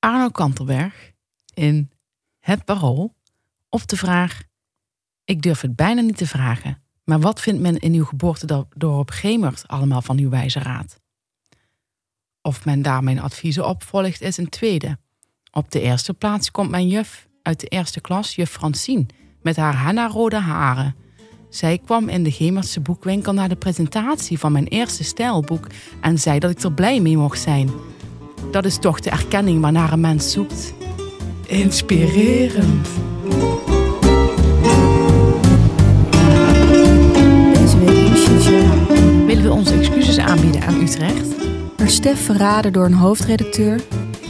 Arno Kantelberg in Het Parool op de vraag... Ik durf het bijna niet te vragen, maar wat vindt men in uw geboortedorp Gemert allemaal van uw wijze raad? Of men daar mijn adviezen op volgt is een tweede. Op de eerste plaats komt mijn juf uit de eerste klas, juf Francine, met haar henna-rode haren. Zij kwam in de Gemertse boekwinkel naar de presentatie van mijn eerste stijlboek en zei dat ik er blij mee mocht zijn. Dat is toch de erkenning waarnaar een mens zoekt. Inspirerend. Deze week in. Willen we onze excuses aanbieden aan Utrecht? Werd Stef verraden door een hoofdredacteur?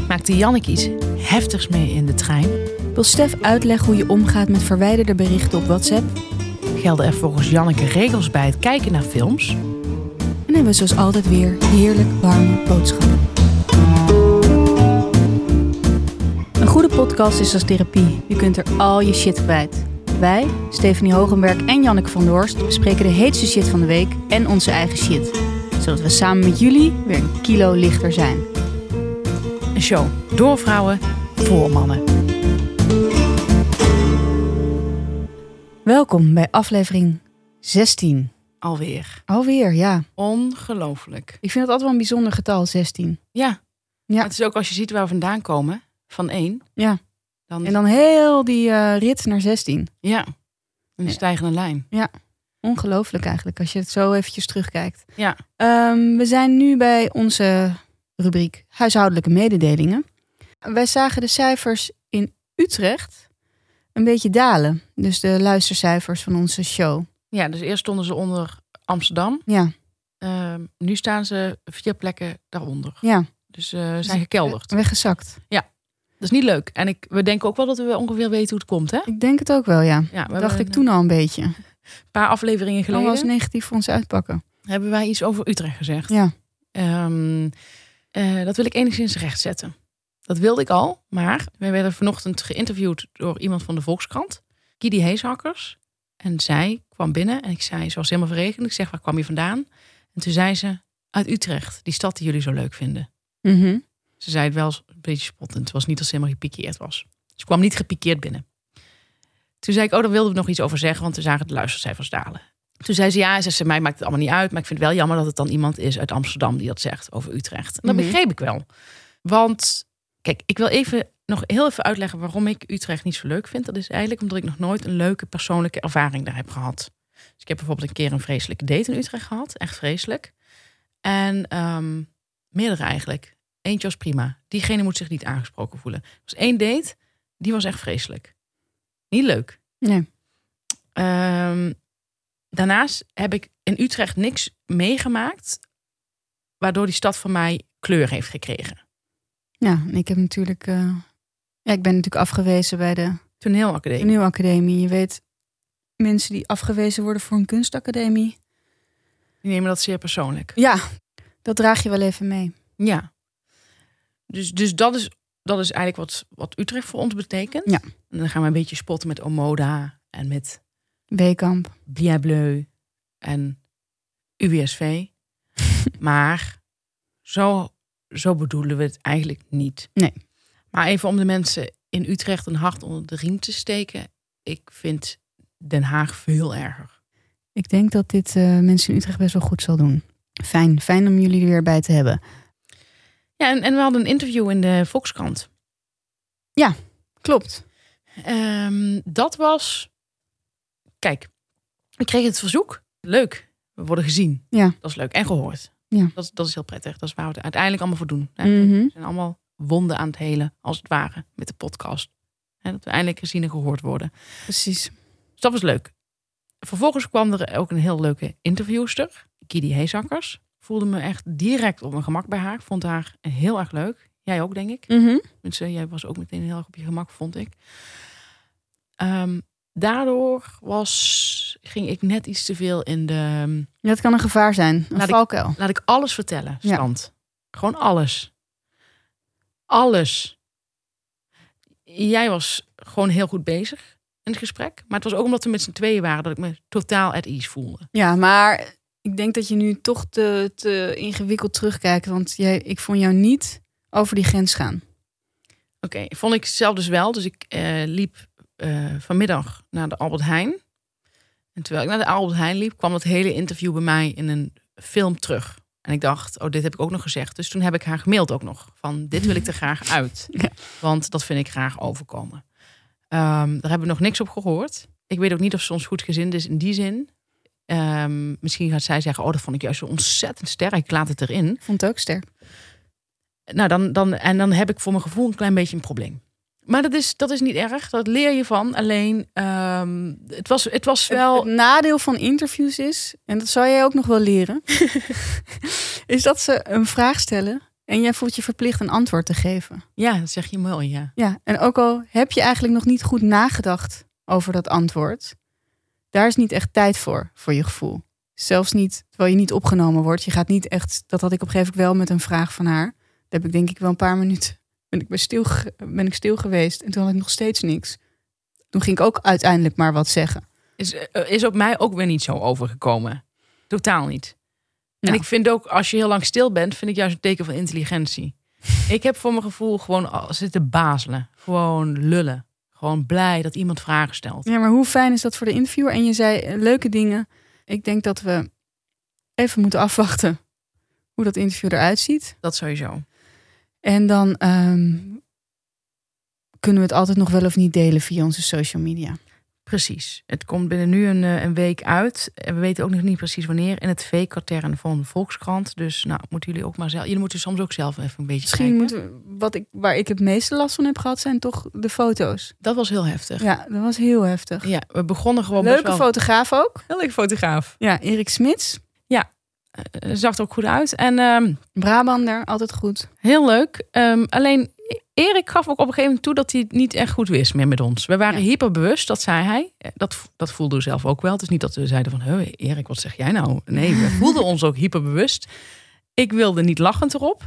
Maakte Janneke iets heftigs mee in de trein? Wil Stef uitleggen hoe je omgaat met verwijderde berichten op WhatsApp? Gelden er volgens Janneke regels bij het kijken naar films? En hebben we zoals altijd weer heerlijk warme boodschappen. Goede podcast is als therapie. Je kunt er al je shit kwijt. Wij, Stephanie Hogenberg en Janneke van der Horst, bespreken de heetste shit van de week en onze eigen shit. Zodat we samen met jullie weer een kilo lichter zijn. Een show door vrouwen voor mannen. Welkom bij aflevering 16. Alweer. Alweer, ja. Ongelooflijk. Ik vind het altijd wel een bijzonder getal, 16. Ja. Ja. Het is ook als je ziet waar we vandaan komen, van één. Ja. Dan, En dan heel die eh, rit naar 16. ja, een Ja. stijgende lijn. Ongelooflijk eigenlijk, als je het zo eventjes terugkijkt. Ja. Ehm, we zijn nu bij onze rubriek huishoudelijke mededelingen. Wij zagen de cijfers in Utrecht een beetje dalen. Dus de luistercijfers van onze show. Ja, dus eerst stonden ze onder Amsterdam. Ja, Ehm, nu staan ze vier plekken daaronder. ja. Dus eh, ze zijn gekelderd. Weggezakt. Dat is niet leuk. En ik, we denken ook wel dat we ongeveer weten hoe het komt, hè? Ik denk het ook wel, ja. Ja, we Dacht ik een toen al een beetje. paar afleveringen Kan wel eens geleden negatief voor ons uitpakken. hebben wij iets over Utrecht gezegd. Ja. Ehm, eh, dat wil ik enigszins rechtzetten. Dat wilde ik al, maar wij werden vanochtend geïnterviewd door iemand van de Volkskrant, Kidi Heeshakkers. En zij kwam binnen en ik zei, ze was helemaal verregend. Ik zeg, waar kwam je vandaan? En toen zei ze, uit Utrecht, die stad die jullie zo leuk vinden. Mhm. Ze zei het wel een beetje spottend. Het was niet als ze helemaal gepikeerd was. Ze kwam niet gepikeerd binnen. Toen zei ik, oh, daar wilden we nog iets over zeggen, want we zagen de luistercijfers dalen. Toen zei ze, ja, ze zei, mij maakt het allemaal niet uit, maar ik vind het wel jammer dat het dan iemand is uit Amsterdam die dat zegt over Utrecht. En dat Mhm. begreep ik wel. Want, kijk, ik wil even nog heel even uitleggen waarom ik Utrecht niet zo leuk vind. Dat is eigenlijk omdat ik nog nooit een leuke persoonlijke ervaring daar heb gehad. Dus ik heb bijvoorbeeld een keer een vreselijke date in Utrecht gehad, echt vreselijk. En ehm, meerdere eigenlijk. Eentje was prima. Diegene moet zich niet aangesproken voelen. Er was één date, die was echt vreselijk. Niet leuk. Nee. Ehm, daarnaast heb ik in Utrecht niks meegemaakt waardoor die stad van mij kleur heeft gekregen. Ja, ik heb natuurlijk... eh, ja, ik ben natuurlijk afgewezen bij de Toneelacademie. toneelacademie. Je weet, mensen die afgewezen worden voor een kunstacademie. Die nemen dat zeer persoonlijk. Ja, dat draag je wel even mee. Ja. Dus, dus dat, is, dat is eigenlijk wat, wat Utrecht voor ons betekent. Ja. En dan gaan we een beetje spotten met Omoda en met Weekamp. Bliableu en UWSV. maar zo, zo bedoelen we het eigenlijk niet. Nee. Maar even om de mensen in Utrecht een hart onder de riem te steken. Ik vind Den Haag veel erger. Ik denk dat dit eh, mensen in Utrecht best wel goed zal doen. Fijn, fijn om jullie er weer bij te hebben. Ja, en, en we hadden een interview in de Volkskrant. Klopt. Ehm, dat was. Kijk, ik kreeg het verzoek. Leuk. We worden gezien. Ja. Dat is leuk. En gehoord. Ja. Dat, is- dat is heel prettig. Dat is waar we het uiteindelijk allemaal voor doen. Mhm. We zijn allemaal wonden aan het helen, als het ware, met de podcast. En dat we eindelijk gezien en gehoord worden. Precies. Dus dat was leuk. Vervolgens kwam er ook een heel leuke interviewster, Kidi Heesakkers. Voelde me echt direct op mijn gemak bij haar. Vond haar heel erg leuk. Jij ook, denk ik. Mhm. Tenminste, jij was ook meteen heel erg op je gemak, vond ik. Ehm, daardoor was, ging ik net iets te veel in de... Ja, dat kan een gevaar zijn. Een Laat ik- valkuil. Laat ik alles vertellen, Ja. stand. Gewoon alles. Alles. Jij was gewoon heel goed bezig in het gesprek. Maar het was ook omdat we met z'n tweeën waren dat ik me totaal at ease voelde. Ja, maar ik denk dat je nu toch te, te ingewikkeld terugkijkt. Want jij, ik vond jou niet over die grens gaan. Oké, vond ik zelf dus wel. Dus ik eh, liep eh, vanmiddag naar de Albert Heijn. En terwijl ik naar de Albert Heijn liep, kwam dat hele interview bij mij in een film terug. En ik dacht, oh, dit heb ik ook nog gezegd. Dus toen heb ik haar gemaild ook nog. Van, dit wil ik er graag uit. Ja. Want dat vind ik graag overkomen. Ehm, daar hebben we nog niks op gehoord. Ik weet ook niet of ze ons goed gezind is in die zin. Ehm, misschien gaat zij zeggen, oh, dat vond ik juist zo ontzettend sterk. Ik laat het erin. Vond het ook sterk. Nou, dan, dan, en dan heb ik voor mijn gevoel een klein beetje een probleem. Maar dat is, dat is niet erg. Dat leer je van. Alleen, ehm, het, was, het was wel... Het, het nadeel van interviews is, en dat zou jij ook nog wel leren, is dat ze een vraag stellen en jij voelt je verplicht een antwoord te geven. Ja, dat zeg je mooi, ja. Ja, en ook al heb je eigenlijk nog niet goed nagedacht over dat antwoord, daar is niet echt tijd voor, voor je gevoel. Zelfs niet terwijl je niet opgenomen wordt. Je gaat niet echt, dat had ik op een gegeven moment wel met een vraag van haar. Daar heb ik denk ik wel een paar minuten, ben ik, bij stil, ben ik stil geweest en toen had ik nog steeds niks. Toen ging ik ook uiteindelijk maar wat zeggen. Is, eh, is op mij ook weer niet zo overgekomen. Totaal niet. En ik vind ook, als je heel lang stil bent, vind ik juist een teken van intelligentie. ik heb voor mijn gevoel gewoon zitten bazelen. Gewoon lullen. Gewoon blij dat iemand vragen stelt. Ja, maar hoe fijn is dat voor de interviewer? En je zei eh, leuke dingen. Ik denk dat we even moeten afwachten hoe dat interview eruit ziet. Dat sowieso. En dan ehm, kunnen we het altijd nog wel of niet delen via onze social media. Precies. Het komt binnen nu een, eh, een week uit. En we weten ook nog niet precies wanneer. In het V-katern van Volkskrant. Dus nou, moeten jullie ook maar zelf. Jullie moeten soms ook zelf even een beetje Misschien kijken. moeten we, wat ik, waar ik het meeste last van heb gehad, zijn toch de foto's. Dat was heel heftig. Ja, dat was heel heftig. Ja, we begonnen gewoon best Leuke wel... fotograaf ook. Heel leuke fotograaf. Ja, Erik Smits. Eh, zag er ook goed uit. En ehm, Brabander, altijd goed. heel leuk. Ehm, alleen Erik gaf ook op een gegeven moment toe dat hij het niet echt goed wist meer met ons. We waren Ja. hyperbewust, dat zei hij. Eh, Dat, dat voelden we zelf ook wel. Het is niet dat we zeiden van, hey, Erik, wat zeg jij nou? Nee, we voelden ons ook hyperbewust. Ik wilde niet lachend erop.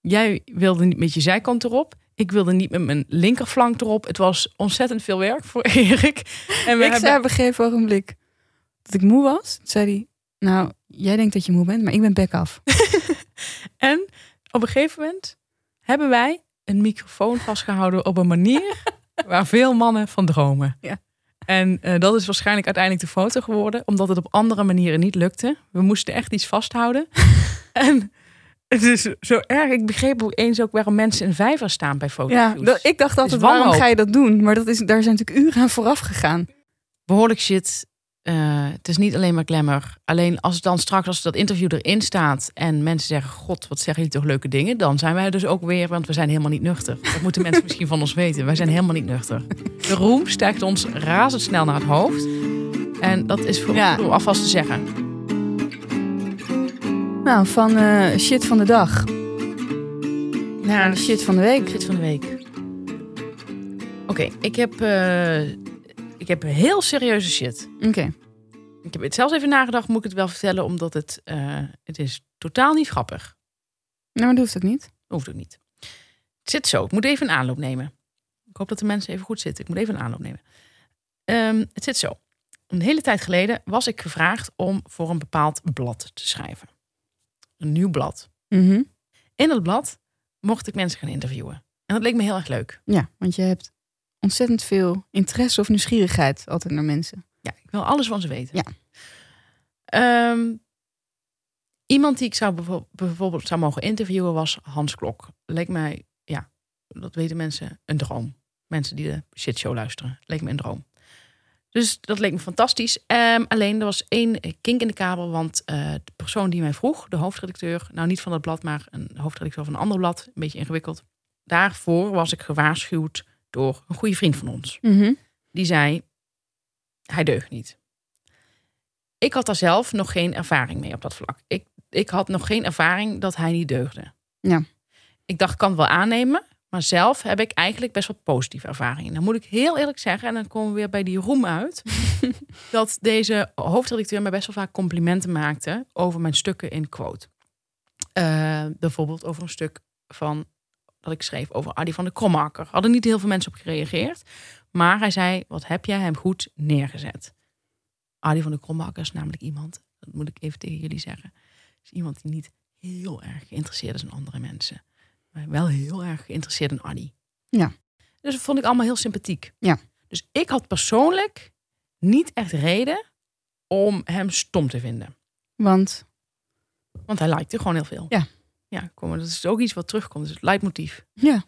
Jij wilde niet met je zijkant erop. Ik wilde niet met mijn linkerflank erop. Het was ontzettend veel werk voor Erik. En we ik hebben... zei op een gegeven ogenblik dat ik moe was. Toen zei hij, nou, jij denkt dat je moe bent, maar ik ben bek af. En op een gegeven moment hebben wij een microfoon vastgehouden op een manier waar veel mannen van dromen. Ja. En eh, dat is waarschijnlijk uiteindelijk de foto geworden, omdat het op andere manieren niet lukte. We moesten echt iets vasthouden. en het is zo erg. Ik begreep ook eens ook waarom mensen in vijver staan bij foto's. Ja, ik dacht altijd, waarom ga je dat doen? Maar dat is, daar zijn natuurlijk uren aan vooraf gegaan. behoorlijk shit. Eh, het is niet alleen maar glamour. Alleen als het dan straks, als dat interview erin staat en mensen zeggen: God, wat zeggen jullie toch leuke dingen? Dan zijn wij dus ook weer, want we zijn helemaal niet nuchter. Dat moeten mensen misschien van ons weten. Wij zijn helemaal niet nuchter. De roem stijgt ons razendsnel naar het hoofd. En dat is voor Ja. alvast te zeggen. Nou, van eh, shit van de dag naar de shit. shit van de week. Shit van de week. Oké, ik heb. eh, ik heb heel serieuze shit. Oké. Ik heb het zelfs even nagedacht, moet ik het wel vertellen, omdat het, eh, het is totaal niet grappig. Nou, maar dat hoeft ook niet. Hoeft ook niet. Het zit zo. Ik moet even een aanloop nemen. Ik hoop dat de mensen even goed zitten. Ik moet even een aanloop nemen. Ehm, het zit zo. Een hele tijd geleden was ik gevraagd om voor een bepaald blad te schrijven. Een nieuw blad. Mhm. In dat blad mocht ik mensen gaan interviewen. En dat leek me heel erg leuk. Ja, want je hebt ontzettend veel interesse of nieuwsgierigheid altijd naar mensen. Ja, ik wil alles van ze weten. Ja. Ehm, iemand die ik zou bijvo- bijvoorbeeld zou mogen interviewen was Hans Klok. Leek mij, ja, dat weten mensen, een droom. Mensen die de shitshow luisteren. Leek me een droom. Dus dat leek me fantastisch. Ehm, alleen er was één kink in de kabel, want eh, de persoon die mij vroeg, de hoofdredacteur, nou niet van dat blad, maar een hoofdredacteur van een ander blad, een beetje ingewikkeld. Daarvoor was ik gewaarschuwd door een goede vriend van ons Mhm. die zei: hij deugt niet. Ik had daar zelf nog geen ervaring mee op dat vlak. Ik, ik had nog geen ervaring dat hij niet deugde. Ja. Ik dacht, ik kan het wel aannemen. Maar zelf heb ik eigenlijk best wat positieve ervaringen. Dan moet ik heel eerlijk zeggen, en dan komen we weer bij die roem uit. dat deze hoofdredacteur mij best wel vaak complimenten maakte over mijn stukken in quote. Eh, bijvoorbeeld over een stuk van dat ik schreef over Adi van de Krommakker. Hadden niet heel veel mensen op gereageerd. Maar hij zei, wat heb jij hem goed neergezet? Adi van de Krommakker is namelijk iemand, dat moet ik even tegen jullie zeggen, is iemand die niet heel erg geïnteresseerd is in andere mensen. Maar wel heel erg geïnteresseerd in Adi. Ja. Dus dat vond ik allemaal heel sympathiek. Ja. Dus ik had persoonlijk niet echt reden om hem stom te vinden. Want, Want hij likte gewoon heel veel. Ja. Ja, kom, maar dat is ook iets wat terugkomt. Dus het leidmotief. ja.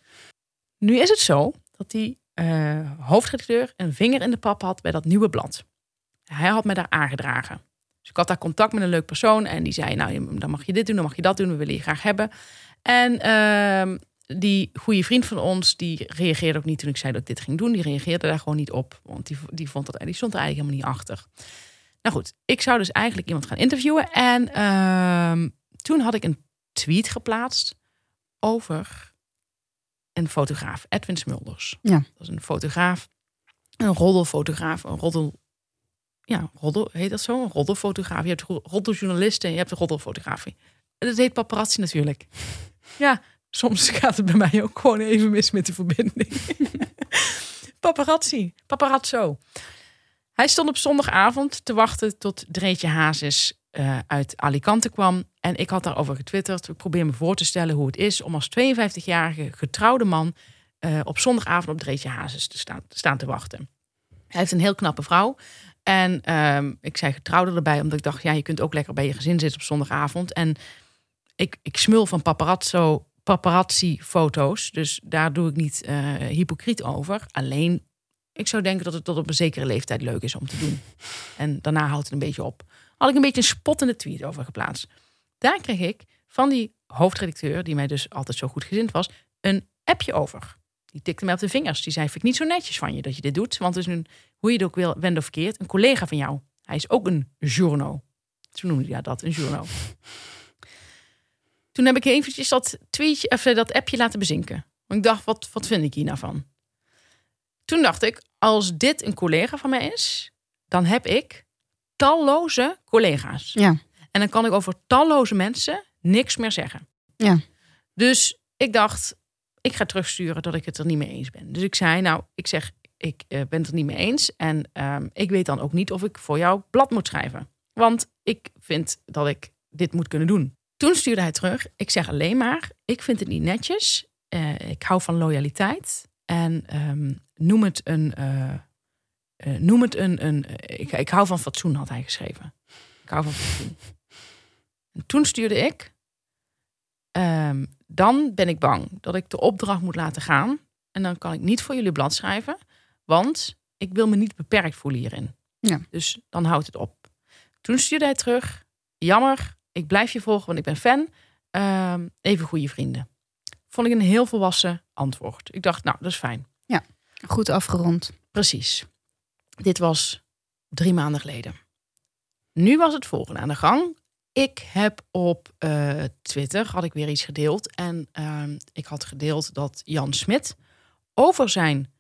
Nu is het zo dat die eh, hoofdredacteur een vinger in de pap had bij dat nieuwe blad. Hij had mij daar aangedragen. Dus ik had daar contact met een leuk persoon en die zei, nou, dan mag je dit doen, dan mag je dat doen, we willen je graag hebben. En ehm, die goede vriend van ons, die reageerde ook niet toen ik zei dat ik dit ging doen. Die reageerde daar gewoon niet op, want die, die, vond dat, die stond er eigenlijk helemaal niet achter. Nou goed, ik zou dus eigenlijk iemand gaan interviewen. En ehm, toen had ik een tweet geplaatst over een fotograaf, Edwin Smulders. Ja. Dat is een fotograaf, een roddelfotograaf, een roddel... Ja, roddel, heet dat zo? Een roddelfotograaf. Je hebt ro- roddeljournalisten en je hebt de roddelfotografie. En dat heet paparazzi natuurlijk. Ja, soms gaat het bij mij ook gewoon even mis met de verbinding. paparazzi, paparazzo. Hij stond op zondagavond te wachten tot Dreetje Hazes eh, uit Alicante kwam. En ik had daarover getwitterd. Ik probeer me voor te stellen hoe het is om als 52-jarige getrouwde man eh, op zondagavond op Dreetje Hazes te staan, te staan te wachten. Hij heeft een heel knappe vrouw. En ehm, ik zei getrouwde erbij, omdat ik dacht, ja, je kunt ook lekker bij je gezin zitten op zondagavond. En ik, ik smul van paparazzo, paparazzi-foto's. Dus daar doe ik niet eh, hypocriet over. Alleen, ik zou denken dat het tot op een zekere leeftijd leuk is om te doen. En daarna houdt het een beetje op. Had ik een beetje een spottende tweet over geplaatst. Daar kreeg ik van die hoofdredacteur, die mij dus altijd zo goed gezind was, een appje over. Die tikte mij op de vingers. Die zei, vind ik niet zo netjes van je dat je dit doet. Want het is een, hoe je het ook wil, wend of verkeerd, een collega van jou. Hij is ook een journo. Zo noemde hij dat, een journo. Toen heb ik eventjes dat tweetje, of eh, dat appje laten bezinken. Want ik dacht, wat, wat vind ik hier nou van? Toen dacht ik, als dit een collega van mij is, dan heb ik talloze collega's. Ja. En dan kan ik over talloze mensen niks meer zeggen. Ja. Dus ik dacht, ik ga terugsturen dat ik het er niet mee eens ben. Dus ik zei, nou, ik zeg, ik eh, ben het er niet mee eens. En ehm, ik weet dan ook niet of ik voor jou blad moet schrijven. Want ik vind dat ik dit moet kunnen doen. Toen stuurde hij terug, ik zeg alleen maar, ik vind het niet netjes. Eh, ik hou van loyaliteit. En ehm, noem het een, eh, noem het een, een ik, ik hou van fatsoen, had hij geschreven. Ik hou van fatsoen. En toen stuurde ik, ehm, dan ben ik bang dat ik de opdracht moet laten gaan. En dan kan ik niet voor jullie blad schrijven, want ik wil me niet beperkt voelen hierin. Ja. Dus dan houdt het op. Toen stuurde hij terug, jammer, ik blijf je volgen, want ik ben fan. Ehm, even goede vrienden. Vond ik een heel volwassen antwoord. Ik dacht, nou, dat is fijn. Goed afgerond. Precies. Dit was drie maanden geleden. Nu was het volgende aan de gang. Ik heb op eh, Twitter had ik weer iets gedeeld. En ehm, ik had gedeeld dat Jan Smit over zijn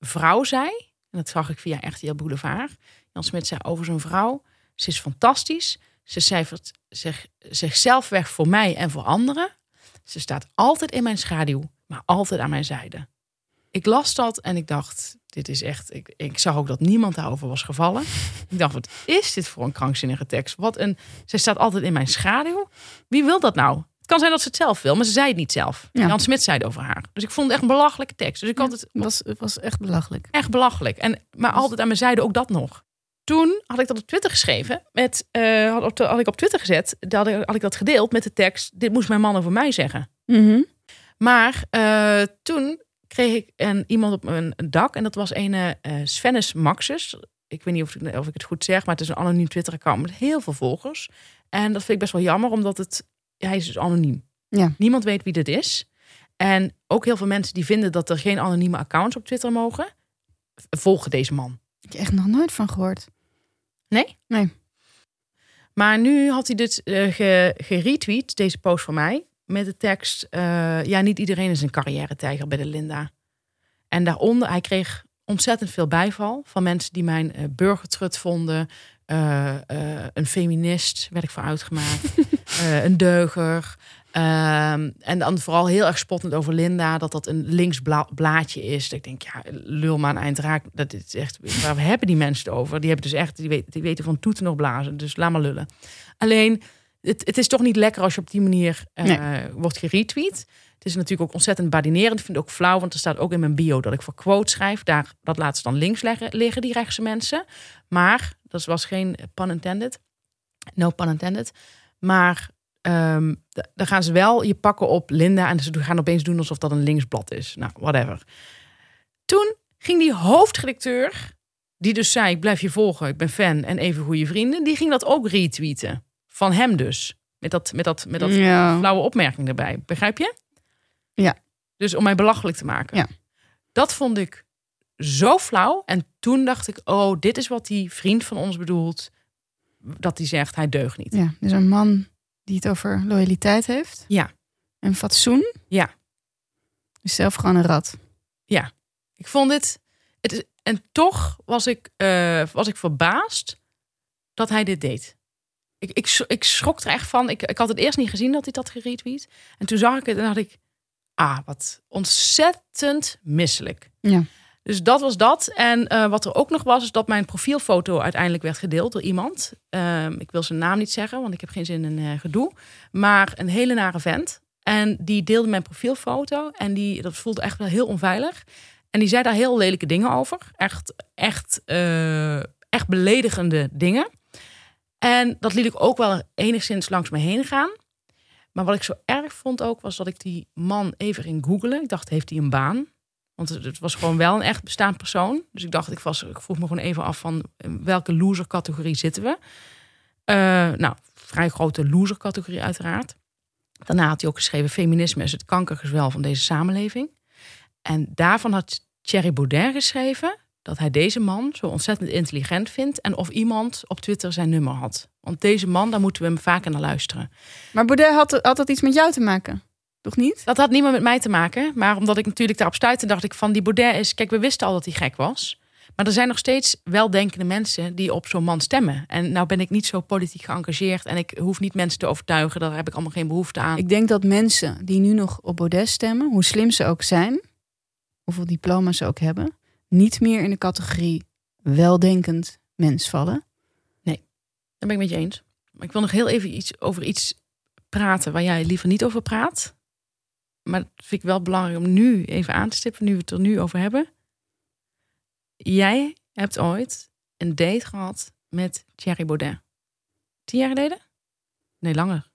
vrouw zei. En dat zag ik via RTL Boulevard. Jan Smit zei over zijn vrouw. Ze is fantastisch. Ze cijfert zich, zichzelf weg voor mij en voor anderen. Ze staat altijd in mijn schaduw, maar altijd aan mijn zijde. Ik las dat en ik dacht, dit is echt... Ik, ik zag ook dat niemand daarover was gevallen. Ik dacht, wat is dit voor een krankzinnige tekst? Wat een... Zij staat altijd in mijn schaduw. Wie wil dat nou? Het kan zijn dat ze het zelf wil, maar ze zei het niet zelf. Ja. Jan Smit zei het over haar. Dus ik vond het echt een belachelijke tekst. Dus ik had het was, het was echt belachelijk. echt belachelijk. En, maar altijd aan mijn zijde ook dat nog. Toen had ik dat op Twitter geschreven. Met, eh, had, op had ik op Twitter gezet. Dat had, ik- had ik dat gedeeld met de tekst. Dit moest mijn man over mij zeggen. Mhm. Maar eh, toen kreeg ik een, iemand op mijn dak. En dat was een eh Svennis Maxus. Ik weet niet of ik, of ik het goed zeg. Maar het is een anoniem Twitter-account met heel veel volgers. En dat vind ik best wel jammer. Omdat het, hij is dus anoniem. Ja. Niemand weet wie dit is. En ook heel veel mensen die vinden dat er geen anonieme accounts op Twitter mogen. Volgen deze man. Ik heb echt nog nooit van gehoord. Nee? Nee. Maar nu had hij dit eh, ge, geretweet, deze post van mij, met de tekst: eh, Ja, niet iedereen is een carrière-tijger bij de Linda. En daaronder, hij kreeg ontzettend veel bijval van mensen die mijn eh, burgertrut vonden. Eh, een feminist werd ik voor uitgemaakt. Een deuger. Ehm, en dan vooral heel erg spottend over Linda, dat dat een links bla- blaadje is. Dat ik denk, ja, lul maar een eind raak. Dat is echt, waar hebben die mensen het over? Die hebben dus echt, die weten, die weten van toeten nog blazen. Dus laat maar lullen. Alleen, het, het is toch niet lekker als je op die manier eh, wordt geretweet. Het is natuurlijk ook ontzettend badinerend. Ik vind het ook flauw, want er staat ook in mijn bio dat ik voor quote schrijf. Daar, dat laat ze dan links leggen, liggen, die rechtse mensen. Maar, dat was geen pun intended. No pun intended. Maar d- dan gaan ze wel je pakken op Linda en ze gaan opeens doen alsof dat een linksblad is. Nou, whatever. Toen ging die hoofdredacteur, die dus zei: Ik blijf je volgen, ik ben fan en even goede vrienden, die ging dat ook retweeten. Van hem dus. Met dat, met dat, met dat Ja. flauwe opmerking erbij. Begrijp je? Ja. Dus om mij belachelijk te maken. Ja. Dat vond ik zo flauw. En toen dacht ik, oh, dit is wat die vriend van ons bedoelt. Dat hij zegt, hij deugt niet. Ja, dus een man die het over loyaliteit heeft. Ja. En fatsoen. Ja. Dus zelf gewoon een rat. Ik vond dit... Het is, en toch was ik, eh, was ik verbaasd dat hij dit deed. Ik, ik, ik schrok er echt van. Ik, ik had het eerst niet gezien dat hij dat geretweet. En toen zag ik het en dacht ik... Ah, wat ontzettend misselijk. Ja. Dus dat was dat. En eh, wat er ook nog was, is dat mijn profielfoto uiteindelijk werd gedeeld door iemand. Ehm, ik wil zijn naam niet zeggen, want ik heb geen zin in eh, gedoe. Maar een hele nare vent. En die deelde mijn profielfoto. En die, dat voelde echt wel heel onveilig. En die zei daar heel lelijke dingen over. Echt, echt, eh, echt beledigende dingen. En dat liet ik ook wel enigszins langs me heen gaan. Maar wat ik zo erg vond ook, was dat ik die man even ging googlen. Ik dacht, heeft hij een baan? Want het, was gewoon wel een echt bestaand persoon. Dus ik dacht, ik, was, ik vroeg me gewoon even af van welke loser-categorie zitten we. Eh, nou, vrij grote loser-categorie uiteraard. Daarna had hij ook geschreven: Feminisme is het kankergezwel van deze samenleving. En daarvan had Thierry Baudet geschreven dat hij deze man zo ontzettend intelligent vindt. En of iemand op Twitter zijn nummer had. Want deze man, daar moeten we hem vaker naar luisteren. Maar Baudet had, had dat iets met jou te maken? Toch niet? Dat had niet meer met mij te maken. Maar omdat ik natuurlijk daarop stuitte, dacht ik van die Baudet is... Kijk, we wisten al dat hij gek was. Maar er zijn nog steeds weldenkende mensen die op zo'n man stemmen. En nou ben ik niet zo politiek geëngageerd. En ik hoef niet mensen te overtuigen. Daar heb ik allemaal geen behoefte aan. Ik denk dat mensen die nu nog op Baudet stemmen, hoe slim ze ook zijn, hoeveel diploma's ze ook hebben, niet meer in de categorie weldenkend mens vallen. Daar ben ik met je eens. Maar ik wil nog heel even iets over iets praten waar jij liever niet over praat. Maar dat vind ik wel belangrijk om nu even aan te stippen, nu we het er nu over hebben. Jij hebt ooit een date gehad met Thierry Baudet. Tien jaar geleden? Nee, langer.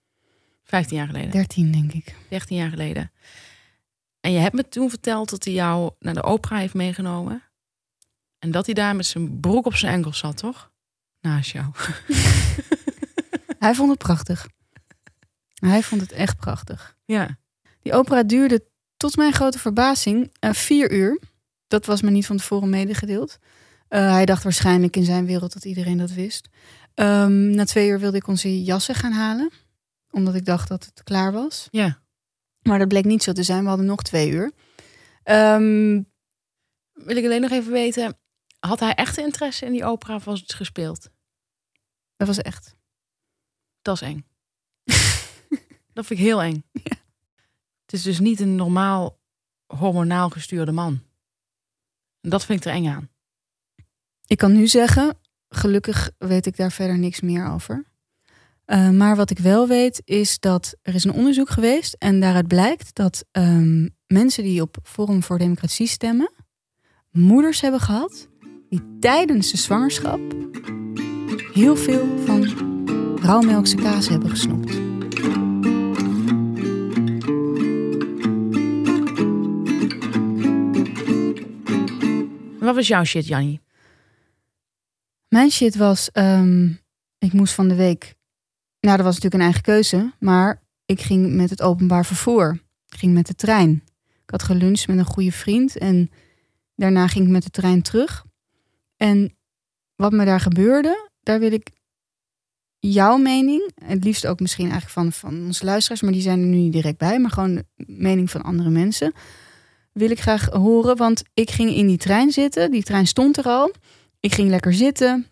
Vijftien jaar geleden. 13, denk ik. 13 jaar geleden. En je hebt me toen verteld dat hij jou naar de opera heeft meegenomen. En dat hij daar met zijn broek op zijn enkels zat, toch? Naast jou. Hij vond het prachtig. Hij vond het echt prachtig. Ja. Die opera duurde tot mijn grote verbazing eh, vier uur. Dat was me niet van tevoren medegedeeld. Eh, hij dacht waarschijnlijk in zijn wereld dat iedereen dat wist. Ehm, na twee uur wilde ik onze jassen gaan halen. Omdat ik dacht dat het klaar was. Ja. Maar dat bleek niet zo te zijn. We hadden nog twee uur. Ehm, Wil ik alleen nog even weten, had hij echte interesse in die opera of was het gespeeld? dat was echt. Dat is eng. dat vind ik heel eng. Het is dus niet een normaal hormonaal gestuurde man. En dat vind ik er eng aan. Ik kan nu zeggen, gelukkig weet ik daar verder niks meer over. Eh, maar wat ik wel weet is dat er is een onderzoek geweest en daaruit blijkt dat ehm, mensen die op Forum voor Democratie stemmen, moeders hebben gehad die tijdens de zwangerschap heel veel van rauwmelkse kaas hebben gesnoept. Wat was jouw shit, Jannie? Mijn shit was, ehm, ik moest van de week, nou dat was natuurlijk een eigen keuze, maar ik ging met het openbaar vervoer. Ik ging met de trein. Ik had geluncht met een goede vriend en daarna ging ik met de trein terug. En wat me daar gebeurde, daar wil ik jouw mening, het liefst ook misschien eigenlijk van, van onze luisteraars, maar die zijn er nu niet direct bij, maar gewoon de mening van andere mensen, wil ik graag horen. Want ik ging in die trein zitten, die trein stond er al. Ik ging lekker zitten.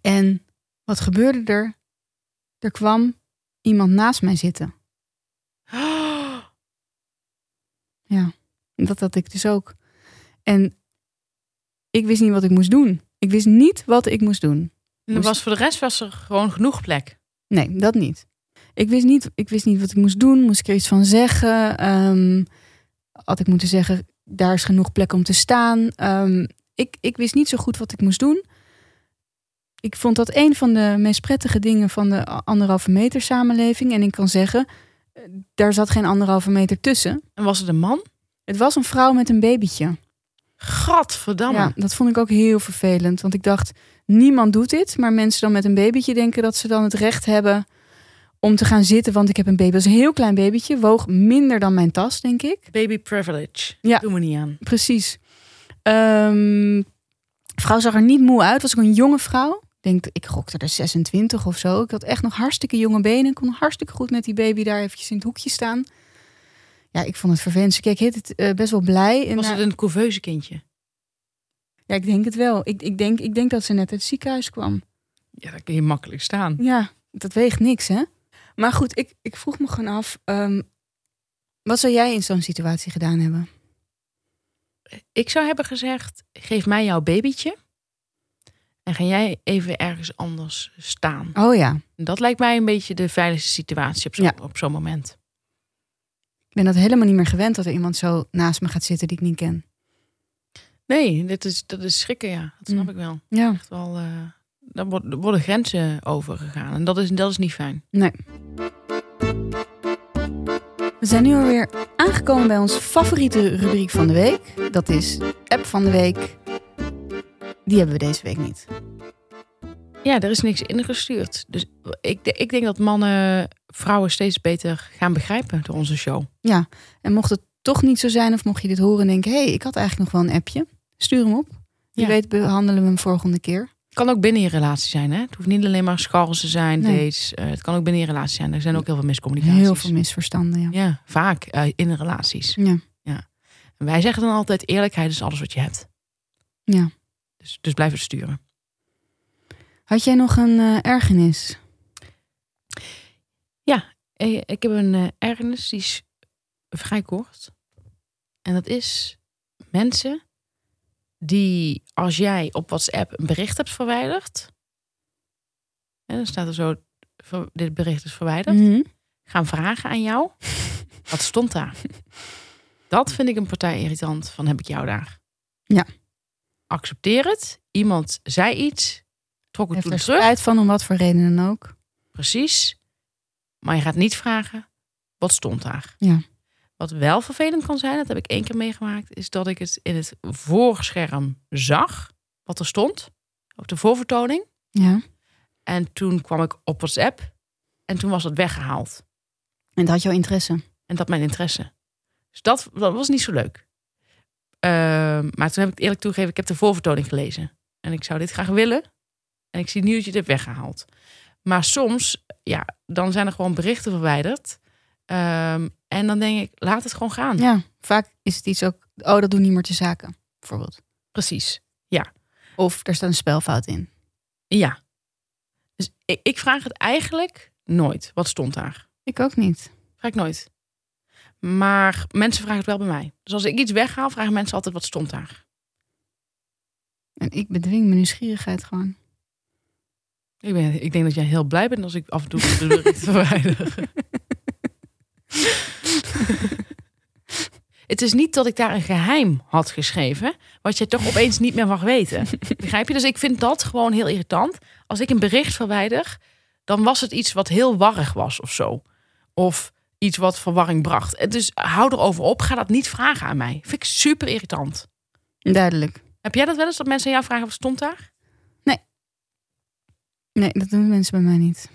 En wat gebeurde er? Er kwam iemand naast mij zitten. Ja, dat had ik dus ook. En ik wist niet wat ik moest doen. Ik wist niet wat ik moest doen. En er was voor de rest was er gewoon genoeg plek. Nee, dat niet. Ik wist niet, ik wist niet wat ik moest doen. Moest ik er iets van zeggen? Ehm, had ik moeten zeggen, daar is genoeg plek om te staan. Ehm, ik, ik wist niet zo goed wat ik moest doen. Ik vond dat een van de meest prettige dingen van de anderhalve meter samenleving. En ik kan zeggen, eh, daar zat geen anderhalve meter tussen. En was het een man? Het was een vrouw met een babytje. Gadverdamme. Ja, dat vond ik ook heel vervelend. Want ik dacht, niemand doet dit. Maar mensen dan met een babytje denken dat ze dan het recht hebben om te gaan zitten. Want ik heb een baby. Dat is een heel klein babytje. Woog minder dan mijn tas, denk ik. Baby privilege. Ja. Doe me niet aan. Precies. Ehm vrouw zag er niet moe uit. Was ook een jonge vrouw. Ik denk, ik gokte er 26 of zo. Ik had echt nog hartstikke jonge benen. Ik kon hartstikke goed met die baby daar eventjes in het hoekje staan. Ja, ik vond het vervelend. Ze keek het eh, best wel blij. Was het een couveuse kindje? Ja, ik denk het wel. Ik, ik, denk, ik denk dat ze net uit het ziekenhuis kwam. Ja, dat kun je makkelijk staan. Ja, dat weegt niks, hè? Maar goed, ik, ik vroeg me gewoon af... ehm, wat zou jij in zo'n situatie gedaan hebben? Ik zou hebben gezegd, geef mij jouw babytje. En ga jij even ergens anders staan. Oh ja, Dat lijkt mij een beetje de veiligste situatie op zo'n Ja. op zo'n moment. ik ben dat helemaal niet meer gewend... dat er iemand zo naast me gaat zitten die ik niet ken. Nee, dit is, dat is schrikken, ja. Dat snap Mm. ik wel. Ja, Echt wel, eh daar worden grenzen overgegaan. En dat is, dat is niet fijn. nee. We zijn nu alweer aangekomen bij onze favoriete rubriek van de week. Dat is App van de Week. Die hebben we deze week niet. Ja, er is niks ingestuurd. Dus ik, ik denk dat mannen vrouwen steeds beter gaan begrijpen door onze show. Ja, en mocht het toch niet zo zijn... of mocht je dit horen en denken... hé, hey, ik had eigenlijk nog wel een appje. Stuur hem op. Ja. weet behandelen we hem volgende keer. Het kan ook binnen je relatie zijn. Hè? Het hoeft niet alleen maar scharrels te zijn, Nee. dates. Eh, het kan ook binnen je relatie zijn. Er zijn ook heel veel miscommunicaties. Heel veel misverstanden, ja. Ja, vaak eh, in relaties. Ja, En wij zeggen dan altijd eerlijkheid is alles wat je hebt. ja. Dus, dus blijf het sturen. Had jij nog een eh, ergernis? Eh, Ik heb een eh, ergernis, die is vrij kort. En dat is mensen die als jij op WhatsApp een bericht hebt verwijderd. En dan staat er zo, dit bericht is verwijderd. Mhm. Gaan vragen aan jou, wat stond daar? Dat vind ik een partij irritant, van heb ik jou daar. Ja. Accepteer het. Iemand zei iets, trok het Heeft toen er terug. spijt van, om wat voor reden dan ook. Precies. Maar je gaat niet vragen, wat stond daar? Ja. Wat wel vervelend kan zijn, dat heb ik één keer meegemaakt, is dat ik het in het voorscherm zag, wat er stond, op de voorvertoning. Ja. En toen kwam ik op WhatsApp en toen was het weggehaald. En dat had jouw interesse. En dat mijn interesse. Dus dat, dat was niet zo leuk. Ehm, maar toen heb ik eerlijk toegegeven, ik heb de voorvertoning gelezen. En ik zou dit graag willen. En ik zie nu dat je hebt weggehaald. Maar soms, ja, dan zijn er gewoon berichten verwijderd. Ehm, en dan denk ik, laat het gewoon gaan. Ja, vaak is het iets ook... Oh, dat doen niet meer te zaken, bijvoorbeeld. Precies. Of er staat een spelfout in. Ja. Dus ik, ik vraag het eigenlijk nooit. Wat stond daar? Ik ook niet. Vraag ik nooit. Maar mensen vragen het wel bij mij. Dus als ik iets weghaal, vragen mensen altijd wat stond daar. En ik bedwing mijn nieuwsgierigheid gewoon. Ik, ben, ik denk dat jij heel blij bent als ik af en toe de berichten verwijder. Het is niet dat ik daar een geheim had geschreven, wat je toch opeens niet meer mag weten. Begrijp je? Dus ik vind dat gewoon heel irritant. Als ik een bericht verwijder, dan was het iets wat heel warrig was of zo. Of iets wat verwarring bracht. En Dus hou erover op. Ga dat niet vragen aan mij. Vind ik super irritant. Duidelijk. Heb jij dat wel eens dat mensen aan jou vragen wat stond daar? Nee, dat doen mensen bij mij niet.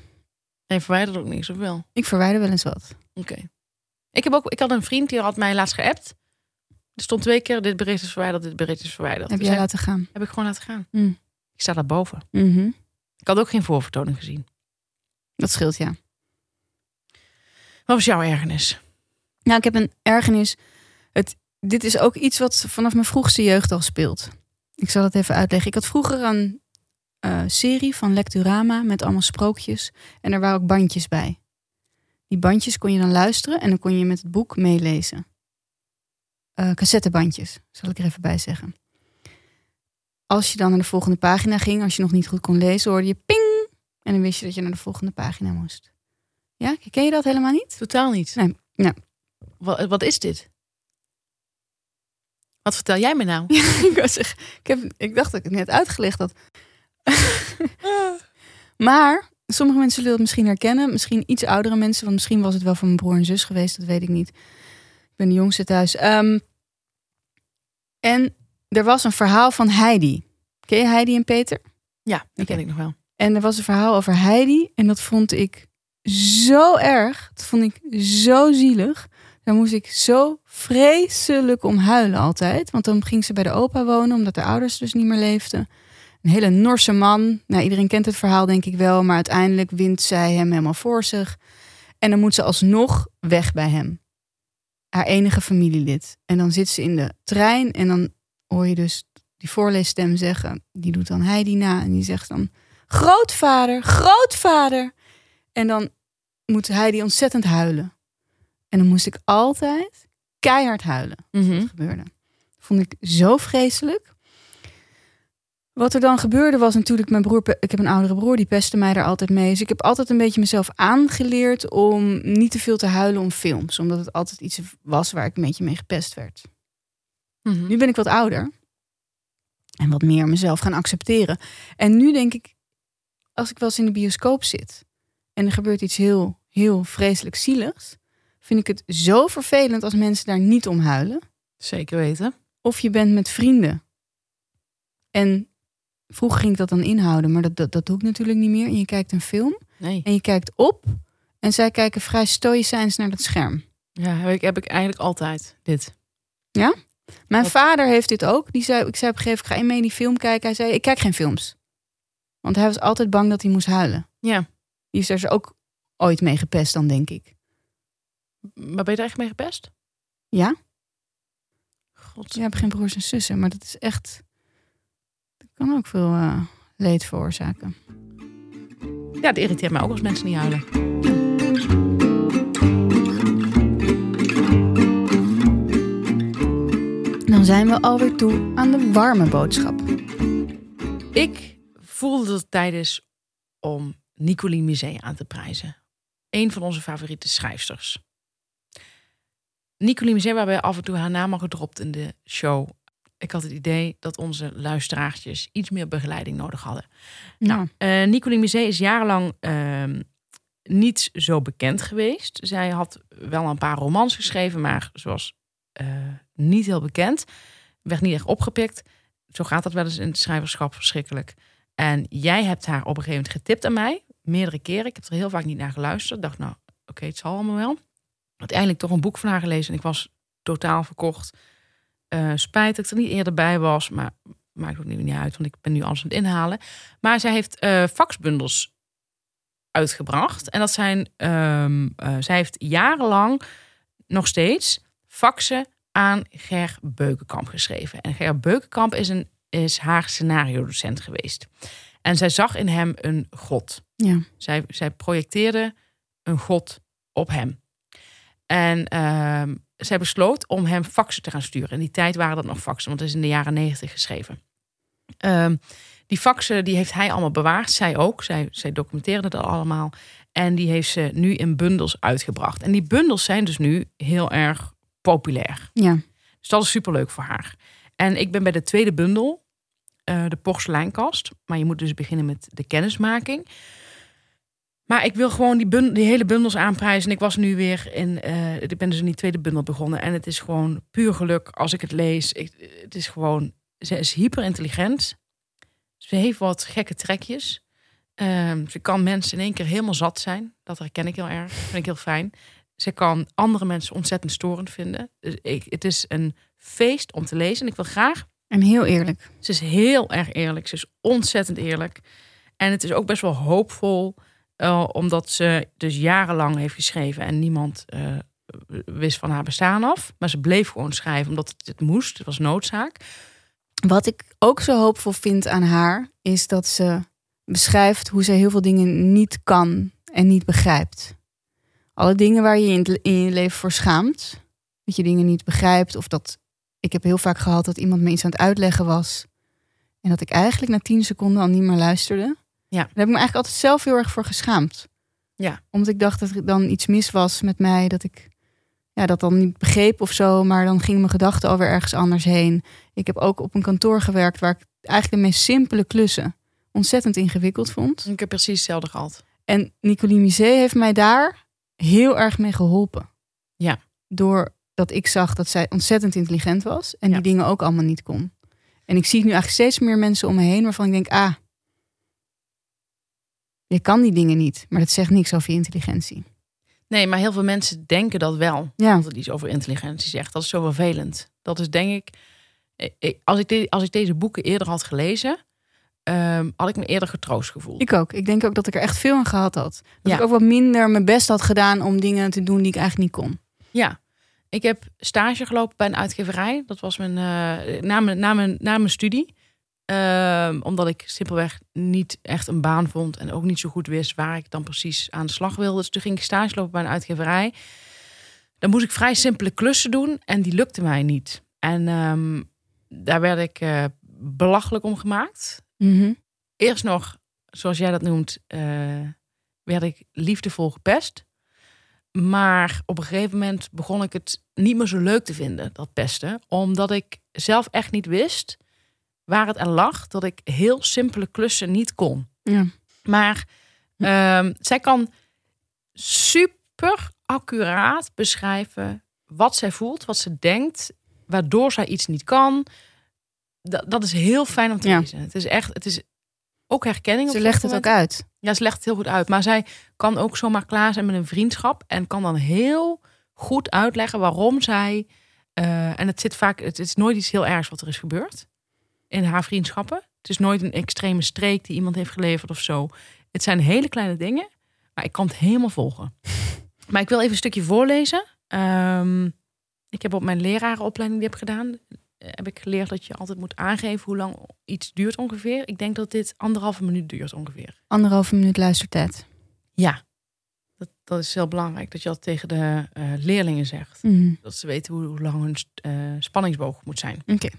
Nee, verwijder ook niks of wel? Ik verwijder wel eens wat. Oké. Ik, heb ook, ik had een vriend die had mij laatst geappt. Er stond twee keer, dit bericht is verwijderd, dit bericht is verwijderd. Heb Dus jij heb, laten gaan? heb ik gewoon laten gaan. Mm. Ik sta daarboven. Mhm. Ik had ook geen voorvertoning gezien. Dat scheelt, ja. Wat was jouw ergernis? Nou, ik heb een ergernis. Het, dit is ook iets wat vanaf mijn vroegste jeugd al speelt. Ik zal het even uitleggen. Ik had vroeger een eh, serie van Lecturama met allemaal sprookjes. En er waren ook bandjes bij. Die bandjes kon je dan luisteren en dan kon je met het boek meelezen. Eh, cassettebandjes, zal ik er even bij zeggen. Als je dan naar de volgende pagina ging, als je nog niet goed kon lezen, hoorde je ping. En dan wist je dat je naar de volgende pagina moest. Ja, ken je dat helemaal niet? Totaal niet. Nee, ja. Wat, wat is dit? Wat vertel jij me nou? ik, ik, heb, ik dacht dat ik het net uitgelegd had. maar sommige mensen zullen het misschien herkennen. Misschien iets oudere mensen. Want misschien was het wel van mijn broer en zus geweest. Dat weet ik niet. Ik ben de jongste thuis. Ehm, en er was een verhaal van Heidi. Ken je Heidi en Peter? Ja, die ken ik nog wel. En er was een verhaal over Heidi. En dat vond ik zo erg. Dat vond ik zo zielig. Daar moest ik zo vreselijk om huilen altijd. Want dan ging ze bij de opa wonen, omdat de ouders dus niet meer leefden. Een hele Norse man. Nou, iedereen kent het verhaal denk ik wel. Maar uiteindelijk wint zij hem helemaal voor zich. En dan moet ze alsnog weg bij hem. Haar enige familielid. En dan zit ze in de trein en dan hoor je dus die voorleesstem zeggen. Die doet dan Heidi na en die zegt dan... Grootvader, grootvader. En dan moet Heidi ontzettend huilen. En dan moest ik altijd keihard huilen. Mhm. Dat gebeurde. Vond ik zo vreselijk. Wat er dan gebeurde was natuurlijk mijn broer. Ik heb een oudere broer, die pestte mij daar altijd mee. Dus ik heb altijd een beetje mezelf aangeleerd om niet te veel te huilen om films. Omdat het altijd iets was waar ik een beetje mee gepest werd. Mhm. Nu ben ik wat ouder. En wat meer mezelf gaan accepteren. En nu denk ik, als ik wel eens in de bioscoop zit. En er gebeurt iets heel, heel vreselijk zieligs. Vind ik het zo vervelend als mensen daar niet om huilen. Zeker weten. Of je bent met vrienden. En vroeger ging ik dat dan inhouden. Maar dat, dat, dat doe ik natuurlijk niet meer. En je kijkt een film. Nee. En je kijkt op. En zij kijken vrij stoïcijns naar dat scherm. Ja, heb ik, heb ik eigenlijk altijd dit. Mijn Wat- vader heeft dit ook. Die zei, ik zei op een gegeven moment, ga je mee die film kijken? Hij zei, ik kijk geen films. Want hij was altijd bang dat hij moest huilen. Ja. Die is er ook ooit mee gepest dan, denk ik. Maar ben je er echt mee gepest? Ja? God. Je hebt geen broers en zussen, maar dat is echt... Dat kan ook veel eh, leed veroorzaken. Ja, het irriteert mij ook als mensen niet huilen. Dan zijn we alweer toe aan de warme boodschap. Ik voelde dat het tijd is om Nicoline Misé aan te prijzen. Een van onze favoriete schrijfsters. Nicoline Misé, waarbij af en toe haar naam al gedropt in de show. Ik had het idee dat onze luisteraartjes iets meer begeleiding nodig hadden. Nou, Eh Nicoline Misé is jarenlang ehm, niet zo bekend geweest. Zij had wel een paar romans geschreven, maar ze was eh, niet heel bekend. Werd niet echt opgepikt. Zo gaat dat wel eens in het schrijverschap verschrikkelijk. En jij hebt haar op een gegeven moment getipt aan mij. Meerdere keren. Ik heb er heel vaak niet naar geluisterd. Dacht, nou, oké, het zal allemaal wel. Uiteindelijk toch een boek van haar gelezen. En ik was totaal verkocht. Eh spijt dat ik er niet eerder bij was. Maar maakt ook niet uit, want ik ben nu alles aan het inhalen. Maar zij heeft eh faxbundels uitgebracht. En dat zijn, ehm, eh, zij heeft jarenlang nog steeds faxen aan Ger Beukenkamp geschreven. En Ger Beukenkamp is, een, is haar scenario-docent geweest. En zij zag in hem een god. Ja. Zij, zij projecteerde een god op hem. En ehm, zij besloot om hem faxen te gaan sturen. In die tijd waren dat nog faxen, want het is in de jaren negentig geschreven. Ehm, die faxen die heeft hij allemaal bewaard. Zij ook. Zij, zij documenteerde dat allemaal. En die heeft ze nu in bundels uitgebracht. En die bundels zijn dus nu heel erg populair. ja. Dus dat is superleuk voor haar. En ik ben bij de tweede bundel, eh, de porseleinkast. Maar je moet dus beginnen met de kennismaking. Maar ik wil gewoon die, die hele bundels aanprijzen. En ik was nu weer in. eh, ik ben dus in die tweede bundel begonnen. En het is gewoon puur geluk als ik het lees. Ik, het is gewoon. Ze is hyper intelligent. Ze heeft wat gekke trekjes. Ehm, ze kan mensen in één keer helemaal zat zijn. Dat herken ik heel erg. Dat vind ik heel fijn. Ze kan andere mensen ontzettend storend vinden. Dus ik, het is een feest om te lezen. En ik wil graag. En heel eerlijk. Ze is heel erg eerlijk. Ze is ontzettend eerlijk. En het is ook best wel hoopvol. Eh, omdat ze dus jarenlang heeft geschreven. En niemand eh, wist van haar bestaan af. Maar ze bleef gewoon schrijven omdat het, het moest. Het was noodzaak. Wat ik ook zo hoopvol vind aan haar, is dat ze beschrijft hoe ze heel veel dingen niet kan en niet begrijpt. Alle dingen waar je in, je leven voor schaamt, dat je dingen niet begrijpt, of dat ik heb heel vaak gehad dat iemand me iets aan het uitleggen was en dat ik eigenlijk na tien seconden al niet meer luisterde. Ja. Daar heb ik me eigenlijk altijd zelf heel erg voor geschaamd. Ja. Omdat ik dacht dat er dan iets mis was met mij. Dat ik ja, dat dan niet begreep of zo. Maar dan gingen mijn gedachten alweer ergens anders heen. Ik heb ook op een kantoor gewerkt waar ik eigenlijk de meest simpele klussen ontzettend ingewikkeld vond. Ik heb precies hetzelfde gehad. En Nicolie Misé heeft mij daar heel erg mee geholpen. Ja. Doordat ik zag dat zij ontzettend intelligent was en Ja. die dingen ook allemaal niet kon. En ik zie nu eigenlijk steeds meer mensen om me heen waarvan ik denk, ah, je kan die dingen niet, maar dat zegt niks over je intelligentie. Nee, maar heel veel mensen denken dat wel. Ja, Dat het iets over intelligentie zegt. Dat is zo vervelend. Dat is denk ik... ik- ik- Als ik, de- als ik deze boeken eerder had gelezen... ehm, had ik me eerder getroost gevoeld. ik ook. Ik denk ook dat ik er echt veel aan gehad had. Dat Ja. ik ook wat minder mijn best had gedaan om dingen te doen die ik eigenlijk niet kon. Ja. Ik heb stage gelopen bij een uitgeverij. Dat was mijn, eh, na, mijn, na, mijn, na mijn studie. Ehm, omdat ik simpelweg niet echt een baan vond. En ook niet zo goed wist waar ik dan precies aan de slag wilde. Dus toen ging ik stage lopen bij een uitgeverij. Dan moest ik vrij simpele klussen doen. En die lukte mij niet. En ehm, daar werd ik eh, belachelijk om gemaakt. Mhm. Eerst nog, zoals jij dat noemt, eh, werd ik liefdevol gepest. Maar op een gegeven moment begon ik het niet meer zo leuk te vinden, dat pesten. Omdat ik zelf echt niet wist waar het aan lag dat ik heel simpele klussen niet kon. Ja. Maar ehm, zij kan super accuraat beschrijven wat zij voelt, wat ze denkt, waardoor zij iets niet kan. Dat, dat is heel fijn om te Ja. lezen. Het is echt, het is ook herkenning. Ze legt het ook uit. Ja, ze legt het heel goed uit. Maar zij kan ook zomaar klaar zijn met een vriendschap. En kan dan heel goed uitleggen waarom zij. eh, en het zit vaak. Het is nooit iets heel ergs wat er is gebeurd. In haar vriendschappen. Het is nooit een extreme streek die iemand heeft geleverd of zo. Het zijn hele kleine dingen. Maar ik kan het helemaal volgen. maar ik wil even een stukje voorlezen. Ehm, ik heb op mijn lerarenopleiding die heb gedaan. eh, Heb ik geleerd dat je altijd moet aangeven hoe lang iets duurt ongeveer. Ik denk dat dit anderhalve minuut duurt ongeveer. Anderhalve minuut luistertijd. Ja, dat, dat is heel belangrijk dat je dat tegen de eh, leerlingen zegt. Mhm. Dat ze weten hoe, hoe lang hun eh, spanningsboog moet zijn. Oké.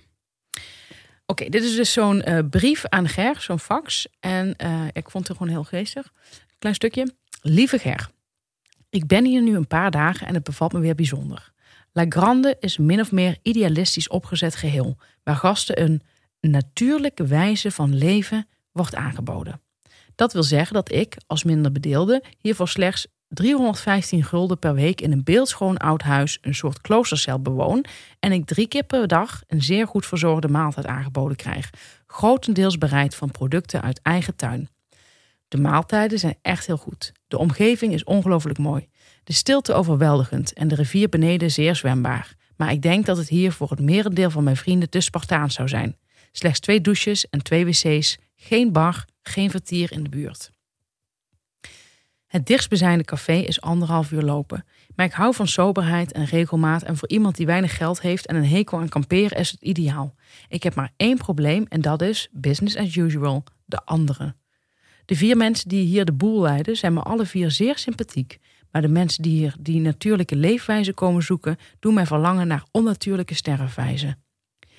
Oké, dit is dus zo'n eh, brief aan Ger, zo'n fax. En eh, ik vond het gewoon heel geestig. Klein stukje. Lieve Ger, ik ben hier nu een paar dagen en het bevalt me weer bijzonder. La Grande is min of meer idealistisch opgezet geheel, waar gasten een natuurlijke wijze van leven wordt aangeboden. Dat wil zeggen dat ik, als minder bedeelde, hiervoor slechts 315 gulden per week in een beeldschoon oud huis, een soort kloostercel bewoon en ik drie keer per dag een zeer goed verzorgde maaltijd aangeboden krijg, grotendeels bereid van producten uit eigen tuin. De maaltijden zijn echt heel goed. De omgeving is ongelooflijk mooi. De stilte overweldigend en de rivier beneden zeer zwembaar. Maar ik denk dat het hier voor het merendeel van mijn vrienden te Spartaans zou zijn. Slechts twee douches en twee wc's, geen bar, geen vertier in de buurt. Het dichtstbijzijnde café is anderhalf uur lopen. Maar ik hou van soberheid en regelmaat en voor iemand die weinig geld heeft en een hekel aan kamperen is het ideaal. Ik heb maar één probleem en dat is business as usual, de anderen. De vier mensen die hier de boel leiden zijn me alle vier zeer sympathiek. Maar de mensen die hier die natuurlijke leefwijze komen zoeken, doen mij verlangen naar onnatuurlijke sterfwijzen.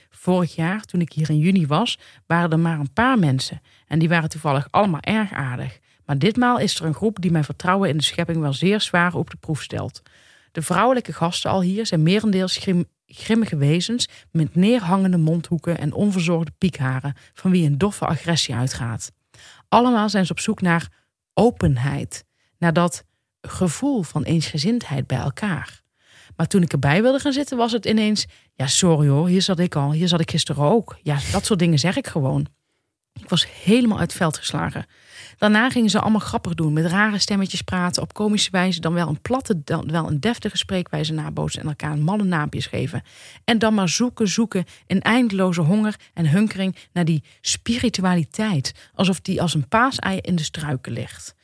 Vorig jaar, toen ik hier in juni was, waren er maar een paar mensen. En die waren toevallig allemaal erg aardig. Maar ditmaal is er een groep die mijn vertrouwen in de schepping wel zeer zwaar op de proef stelt. De vrouwelijke gasten al hier zijn merendeels grim, grimmige wezens met neerhangende mondhoeken en onverzorgde piekharen, van wie een doffe agressie uitgaat. Allemaal zijn ze op zoek naar openheid, naar dat gevoel van eensgezindheid bij elkaar. Maar toen ik erbij wilde gaan zitten, was het ineens: ja, sorry hoor, hier zat ik al, hier zat ik gisteren ook. Ja, dat soort dingen zeg ik gewoon. Ik was helemaal uit het veld geslagen. Daarna gingen ze allemaal grappig doen, met rare stemmetjes praten, op komische wijze, dan wel een platte, dan wel een deftige spreekwijze nabootsen en elkaar malle naampjes geven. En dan maar zoeken, zoeken in eindeloze honger en hunkering naar die spiritualiteit, alsof die als een paasei in de struiken ligt.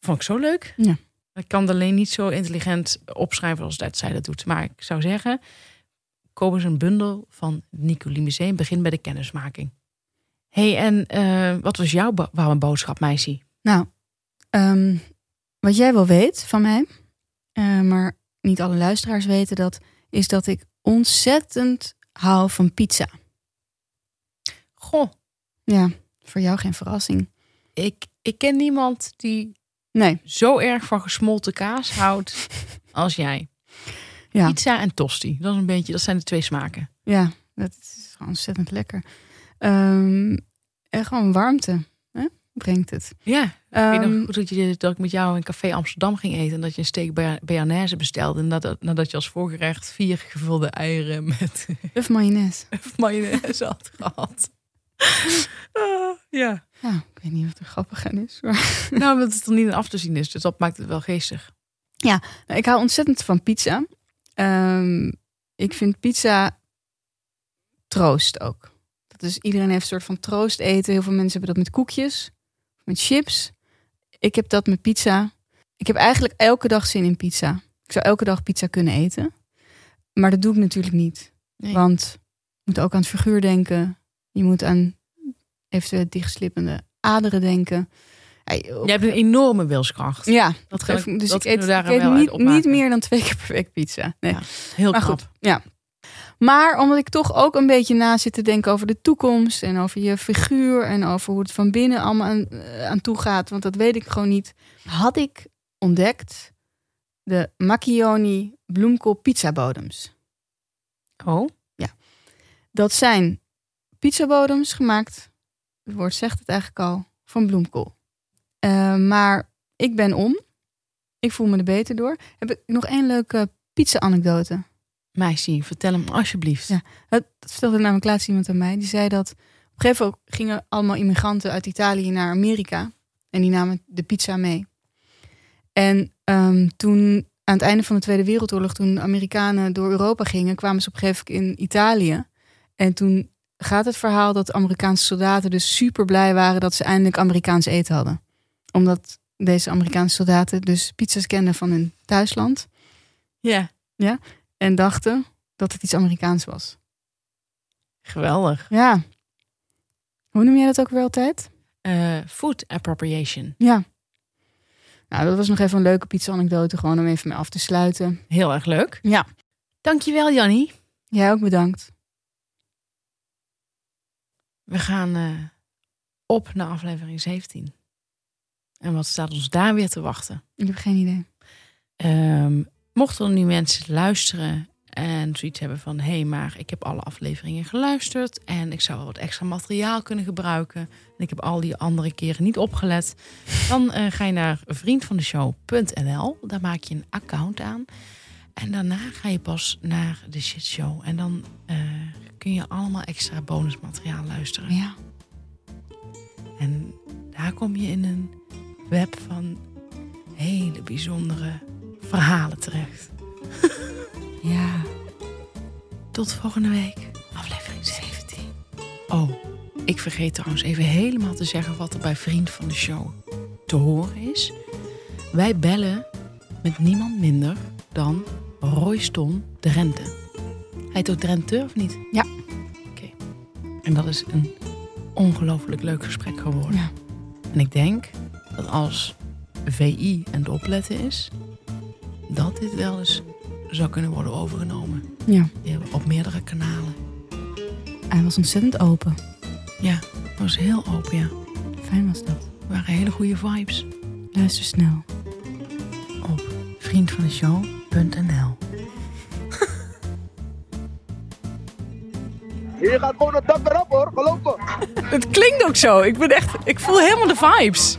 Vond ik zo leuk. Ja. Ik kan het alleen niet zo intelligent opschrijven als dat zij dat doet. Maar ik zou zeggen, koop eens een bundel van Nicolie Museum. Begin bij de kennismaking. Hey, en eh, wat was jouw warme boodschap, meisje? Nou, ehm, wat jij wel weet van mij, eh, maar niet alle luisteraars weten dat, is dat ik ontzettend hou van pizza. Goh, Ja, voor jou geen verrassing. ik, ik ken niemand die Nee. zo erg van gesmolten kaas houdt als jij. Ja. Pizza en tosti. Dat, is een beetje, dat zijn de twee smaken. Ja, dat is ontzettend lekker. Ehm, en gewoon warmte hè? brengt het. Ja, ik weet Ehm, nog goed dat, je, dat ik met jou in Café Amsterdam ging eten... en dat je een steak bea- bearnaise bestelde... en nadat, nadat je als voorgerecht vier gevulde eieren met of mayonaise. mayonaise had gehad. Ah, ja. Ja, ik weet niet wat er grappig aan is. Maar... Nou, omdat het er niet in af te zien is. Dus dat maakt het wel geestig. Nou, ik hou ontzettend van pizza. Ehm, ik vind pizza troost ook. Is, iedereen heeft een soort van troost eten. Heel veel mensen hebben dat met koekjes, met chips. Ik heb dat met pizza. Ik heb eigenlijk elke dag zin in pizza. Ik zou elke dag pizza kunnen eten. Maar dat doe ik natuurlijk niet. Nee. Want je moet ook aan het figuur denken. Je moet aan eventueel dichtslippende aderen denken. Jij hebt een enorme wilskracht. ja, Dat kan ik- dus dat ik eet, ik niet, niet meer dan twee keer per week pizza. Nee. Ja. Heel Maar knap. goed, ja. Maar omdat ik toch ook een beetje na zit te denken over de toekomst en over je figuur en over hoe het van binnen allemaal aan, eh, aan toe gaat, want dat weet ik gewoon niet, had ik ontdekt de Macchioni bloemkool pizzabodems. Oh, Dat zijn pizzabodems gemaakt, het woord zegt het eigenlijk al, van bloemkool. Eh, maar ik ben om. Ik voel me er beter door. Heb ik nog één leuke pizza-anekdote. Meisje, vertel hem alsjeblieft. Ja. Dat vertelde namelijk laatst iemand aan mij. Die zei dat op een gegeven moment gingen allemaal immigranten uit Italië naar Amerika. En die namen de pizza mee. En ehm, toen, aan het einde van de Tweede Wereldoorlog, toen Amerikanen door Europa gingen, kwamen ze op een gegeven moment in Italië. En toen gaat het verhaal dat Amerikaanse soldaten dus super blij waren dat ze eindelijk Amerikaans eten hadden. Omdat deze Amerikaanse soldaten dus pizza's kenden van hun thuisland. Ja, En dachten dat het iets Amerikaans was. geweldig. Ja. Hoe noem jij dat ook weer altijd? Eh, food appropriation. Ja. Nou, dat was nog even een leuke pizza-anekdote, gewoon om even mee af te sluiten. Heel erg leuk. Ja. Dankjewel, Jannie. Jij ook bedankt. We gaan eh, op naar aflevering 17. En wat staat ons daar weer te wachten? Ik heb geen idee. Ehm, mochten er nu mensen luisteren en zoiets hebben van... hé, hey, maar ik heb alle afleveringen geluisterd... en ik zou wel wat extra materiaal kunnen gebruiken... en ik heb al die andere keren niet opgelet... dan eh, ga je naar vriendvandeshow.nl. Daar maak je een account aan. En daarna ga je pas naar de shitshow. En dan eh, kun je allemaal extra bonusmateriaal luisteren. Ja. En daar kom je in een web van hele bijzondere verhalen terecht. Ja. Tot volgende week, aflevering 17. Oh, ik vergeet trouwens even helemaal te zeggen wat er bij Vriend van de Show te horen is. Wij bellen met niemand minder dan Royston Drenthe. Hij ook Drenthe, of niet? Ja. Oké. En dat is een ongelooflijk leuk gesprek geworden. Ja. En ik denk dat als VI en de opletten is, dat dit wel eens zou kunnen worden overgenomen. Ja. Op meerdere kanalen. Hij was ontzettend open. Ja, was heel open, ja. Fijn was dat. Het waren hele goede vibes. Luister snel. Op vriendvandeshow.nl Je gaat gewoon het dak erop hoor, geloof me. Het klinkt ook zo. Ik ben echt, ik voel helemaal de vibes.